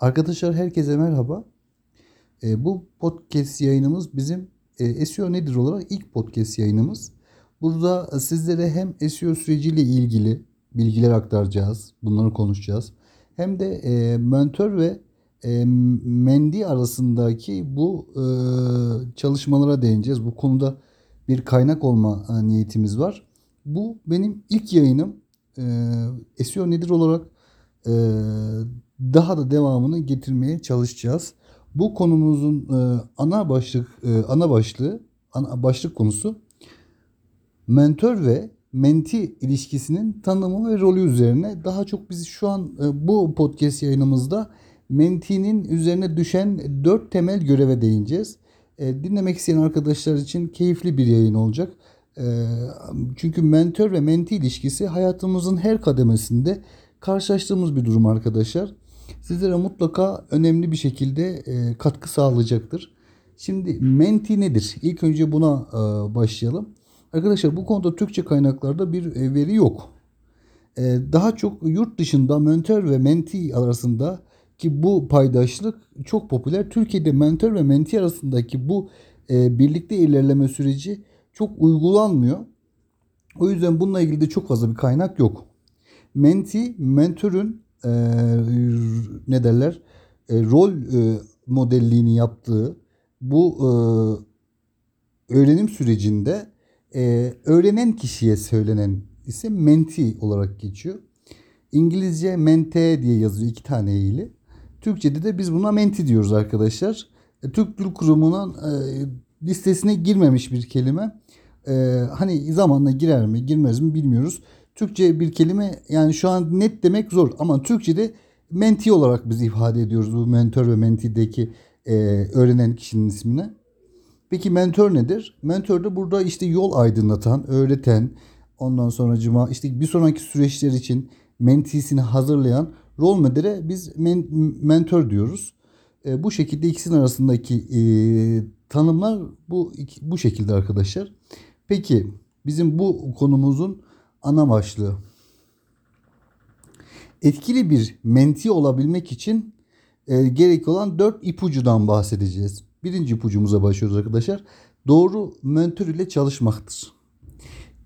Arkadaşlar herkese merhaba. E, bu podcast yayınımız bizim e, SEO nedir olarak ilk podcast yayınımız. Burada sizlere hem SEO süreciyle ilgili bilgiler aktaracağız. Bunları konuşacağız. Hem de e, mentor ve e, mendi arasındaki bu e, çalışmalara değineceğiz. Bu konuda bir kaynak olma e, niyetimiz var. Bu benim ilk yayınım. E, SEO nedir olarak e, daha da devamını getirmeye çalışacağız. Bu konumuzun e, ana başlık e, ana başlığı ana başlık konusu mentor ve menti ilişkisinin tanımı ve rolü üzerine daha çok biz şu an e, bu podcast yayınımızda mentinin üzerine düşen dört temel göreve değineceğiz. Dinlemek isteyen arkadaşlar için keyifli bir yayın olacak. Çünkü mentor ve menti ilişkisi hayatımızın her kademesinde karşılaştığımız bir durum arkadaşlar. Sizlere mutlaka önemli bir şekilde e, katkı sağlayacaktır. Şimdi menti nedir? İlk önce buna e, başlayalım. Arkadaşlar bu konuda Türkçe kaynaklarda bir e, veri yok. Daha çok yurt dışında mentor ve menti arasında ki bu paydaşlık çok popüler. Türkiye'de mentor ve menti arasındaki bu birlikte ilerleme süreci çok uygulanmıyor. O yüzden bununla ilgili de çok fazla bir kaynak yok. Menti, mentörün e, ne derler e, rol e, modelliğini yaptığı bu e, öğrenim sürecinde e, öğrenen kişiye söylenen isim menti olarak geçiyor. İngilizce mente diye yazıyor iki tane eğili. Türkçe'de de biz buna menti diyoruz arkadaşlar. E, Türk Dil Kurumu'nun e, listesine girmemiş bir kelime. E, hani zamanla girer mi girmez mi bilmiyoruz. Türkçe bir kelime yani şu an net demek zor ama Türkçe'de menti olarak biz ifade ediyoruz bu mentor ve mentideki e, öğrenen kişinin ismine. Peki mentor nedir? Mentor da burada işte yol aydınlatan, öğreten, ondan sonra cuma işte bir sonraki süreçler için mentisini hazırlayan rol modele biz men, mentor diyoruz. E, bu şekilde ikisinin arasındaki e, tanımlar bu bu şekilde arkadaşlar. Peki bizim bu konumuzun ana başlığı. Etkili bir menti olabilmek için e, gerek olan dört ipucudan bahsedeceğiz. Birinci ipucumuza başlıyoruz arkadaşlar. Doğru mentor ile çalışmaktır.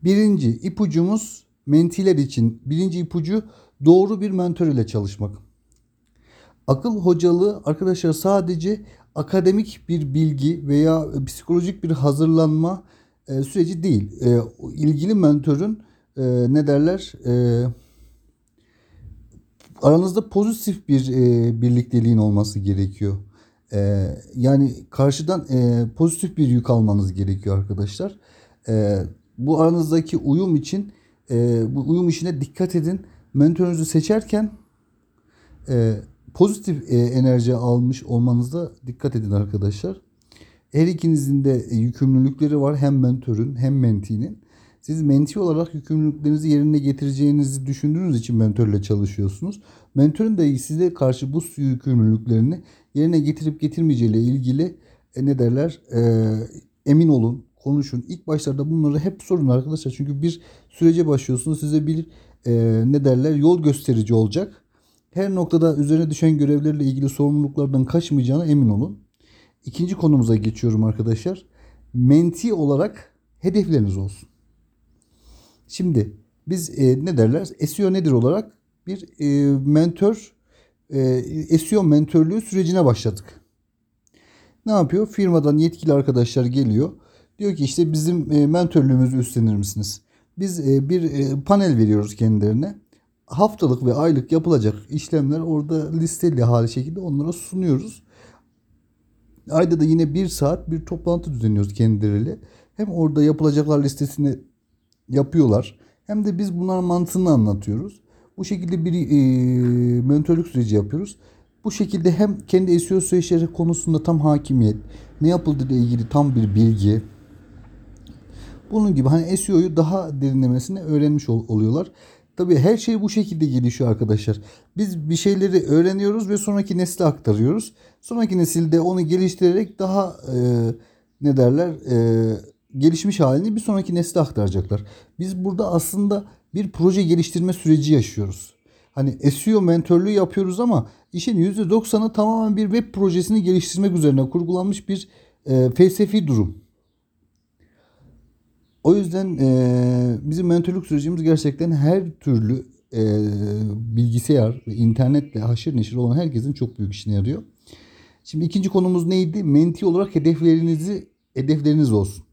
Birinci ipucumuz mentiler için birinci ipucu doğru bir mentor ile çalışmak. Akıl hocalığı arkadaşlar sadece akademik bir bilgi veya psikolojik bir hazırlanma e, süreci değil. E, ilgili mentörün e, ne derler e, aranızda pozitif bir e, birlikteliğin olması gerekiyor. E, yani karşıdan e, pozitif bir yük almanız gerekiyor arkadaşlar. E, bu aranızdaki uyum için e, bu uyum işine dikkat edin. Mentorunuzu seçerken e, pozitif e, enerji almış olmanıza dikkat edin arkadaşlar. Her ikinizin de yükümlülükleri var hem mentörün hem mentinin. Siz menti olarak yükümlülüklerinizi yerine getireceğinizi düşündüğünüz için mentörle çalışıyorsunuz. Mentörün de size karşı bu yükümlülüklerini yerine getirip getirmeyeceğiyle ilgili e, ne derler e, emin olun, konuşun. İlk başlarda bunları hep sorun arkadaşlar. Çünkü bir sürece başlıyorsunuz. Size bir e, ne derler yol gösterici olacak. Her noktada üzerine düşen görevlerle ilgili sorumluluklardan kaçmayacağına emin olun. İkinci konumuza geçiyorum arkadaşlar. Menti olarak hedefleriniz olsun. Şimdi biz e, ne derler? SEO nedir olarak bir e, mentor e, SEO mentörlüğü sürecine başladık. Ne yapıyor? Firmadan yetkili arkadaşlar geliyor. Diyor ki işte bizim e, mentörlüğümüzü üstlenir misiniz? Biz e, bir e, panel veriyoruz kendilerine. Haftalık ve aylık yapılacak işlemler orada listeli hali şekilde onlara sunuyoruz. Ayda da yine bir saat bir toplantı düzenliyoruz kendileriyle. Hem orada yapılacaklar listesini yapıyorlar. Hem de biz bunların mantığını anlatıyoruz. Bu şekilde bir e, mentörlük süreci yapıyoruz. Bu şekilde hem kendi SEO süreçleri konusunda tam hakimiyet, ne yapıldığı ile ilgili tam bir bilgi. Bunun gibi hani SEO'yu daha derinlemesine öğrenmiş ol, oluyorlar. Tabii her şey bu şekilde gelişiyor arkadaşlar. Biz bir şeyleri öğreniyoruz ve sonraki nesle aktarıyoruz. Sonraki nesilde onu geliştirerek daha e, ne derler e, gelişmiş halini bir sonraki nesle aktaracaklar. Biz burada aslında bir proje geliştirme süreci yaşıyoruz. Hani SEO mentörlüğü yapıyoruz ama işin %90'ı tamamen bir web projesini geliştirmek üzerine kurgulanmış bir e, felsefi durum. O yüzden e, bizim mentörlük sürecimiz gerçekten her türlü e, bilgisayar ve internetle haşır neşir olan herkesin çok büyük işine yarıyor. Şimdi ikinci konumuz neydi? Menti olarak hedeflerinizi hedefleriniz olsun.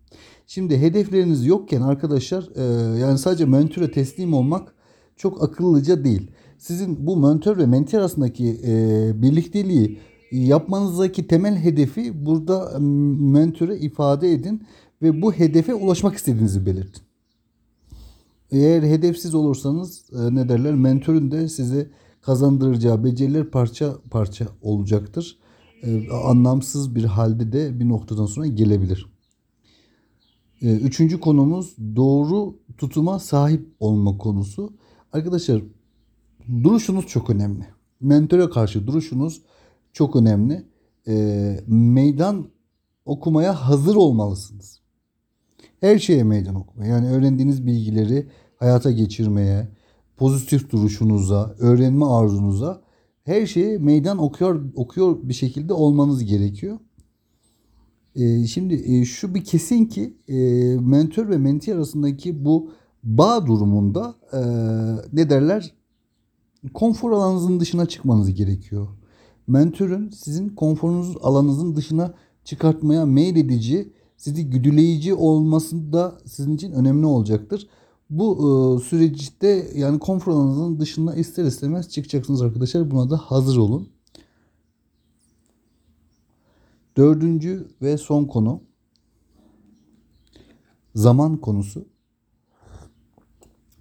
Şimdi hedefleriniz yokken arkadaşlar e, yani sadece mentöre teslim olmak çok akıllıca değil. Sizin bu mentör ve menti arasındaki e, birlikteliği yapmanızdaki temel hedefi burada mentöre ifade edin ve bu hedefe ulaşmak istediğinizi belirtin. Eğer hedefsiz olursanız e, ne derler mentörün de size kazandıracağı beceriler parça parça olacaktır. E, anlamsız bir halde de bir noktadan sonra gelebilir. E, üçüncü konumuz doğru tutuma sahip olma konusu. Arkadaşlar duruşunuz çok önemli. Mentöre karşı duruşunuz çok önemli. E, meydan okumaya hazır olmalısınız. Her şeye meydan okuma. Yani öğrendiğiniz bilgileri hayata geçirmeye, pozitif duruşunuza, öğrenme arzunuza her şeye meydan okuyor okuyor bir şekilde olmanız gerekiyor. Ee, şimdi e, şu bir kesin ki e, mentor ve menti arasındaki bu bağ durumunda e, ne derler konfor alanınızın dışına çıkmanız gerekiyor. Mentörün sizin konforunuz alanınızın dışına çıkartmaya meyledici, sizi güdüleyici olması da sizin için önemli olacaktır. Bu süreçte yani konfor alanınızın dışına ister istemez çıkacaksınız arkadaşlar. Buna da hazır olun. Dördüncü ve son konu zaman konusu.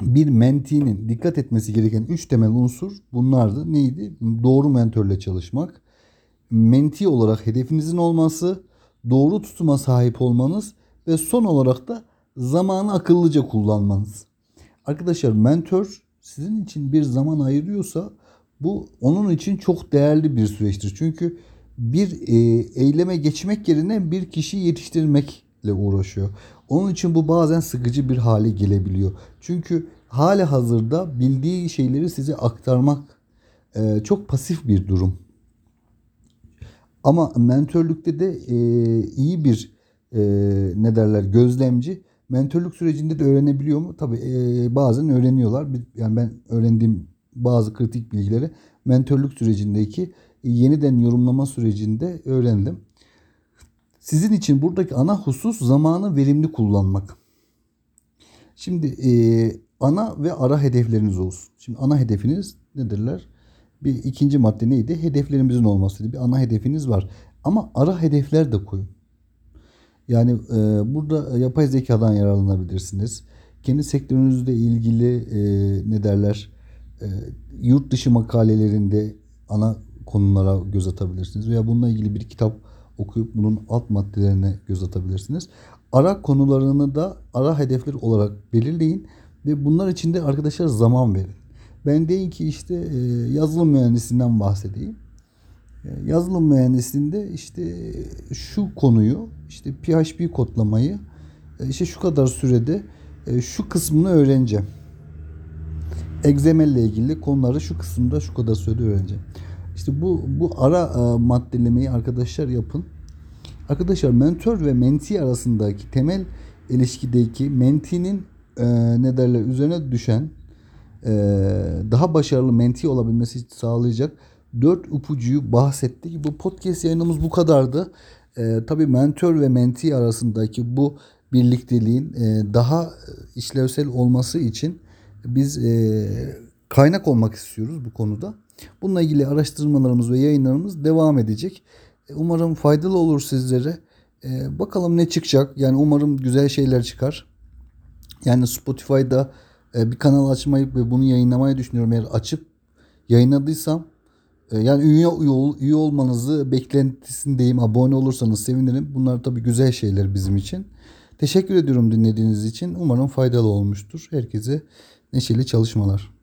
Bir mentinin dikkat etmesi gereken üç temel unsur bunlardı. Neydi? Doğru mentörle çalışmak, menti olarak hedefinizin olması, doğru tutuma sahip olmanız ve son olarak da zamanı akıllıca kullanmanız. Arkadaşlar mentor sizin için bir zaman ayırıyorsa bu onun için çok değerli bir süreçtir. Çünkü bir e, eyleme geçmek yerine bir kişi yetiştirmekle uğraşıyor. Onun için bu bazen sıkıcı bir hale gelebiliyor. Çünkü hali hazırda bildiği şeyleri size aktarmak e, çok pasif bir durum. Ama mentörlükte de e, iyi bir ne derler gözlemci mentörlük sürecinde de öğrenebiliyor mu? Tabii bazen öğreniyorlar. Yani ben öğrendiğim bazı kritik bilgileri mentörlük sürecindeki yeniden yorumlama sürecinde öğrendim. Sizin için buradaki ana husus zamanı verimli kullanmak. Şimdi e, ana ve ara hedefleriniz olsun. Şimdi ana hedefiniz nedirler? Bir ikinci madde neydi? Hedeflerimizin olması. Bir ana hedefiniz var. Ama ara hedefler de koyun. Yani e, burada yapay zekadan yararlanabilirsiniz. Kendi sektörünüzle ilgili e, ne derler? E, yurt dışı makalelerinde ana konulara göz atabilirsiniz veya bununla ilgili bir kitap okuyup bunun alt maddelerine göz atabilirsiniz. Ara konularını da ara hedefler olarak belirleyin ve bunlar için de arkadaşlar zaman verin. Ben deyin ki işte e, yazılım mühendisinden bahsedeyim. E, yazılım mühendisliğinde işte şu konuyu işte PHP kodlamayı e, işte şu kadar sürede şu kısmını öğreneceğim. XML ile ilgili konuları şu kısımda şu kadar sürede öğreneceğim. İşte bu bu ara maddelemeyi arkadaşlar yapın. Arkadaşlar mentor ve menti arasındaki temel ilişkideki mentinin e, ne derler üzerine düşen e, daha başarılı menti olabilmesi sağlayacak dört ipucuyu bahsettik. Bu podcast yayınımız bu kadardı. E, tabii mentor ve menti arasındaki bu birlikteliğin e, daha işlevsel olması için biz e, kaynak olmak istiyoruz bu konuda. Bununla ilgili araştırmalarımız ve yayınlarımız devam edecek. E, umarım faydalı olur sizlere. E, bakalım ne çıkacak. Yani umarım güzel şeyler çıkar. Yani Spotify'da e, bir kanal açmayı ve bunu yayınlamayı düşünüyorum. Eğer açıp yayınladıysam yani üye, üye, üye olmanızı beklentisindeyim. Abone olursanız sevinirim. Bunlar tabii güzel şeyler bizim için. Teşekkür ediyorum dinlediğiniz için. Umarım faydalı olmuştur. Herkese neşeli çalışmalar.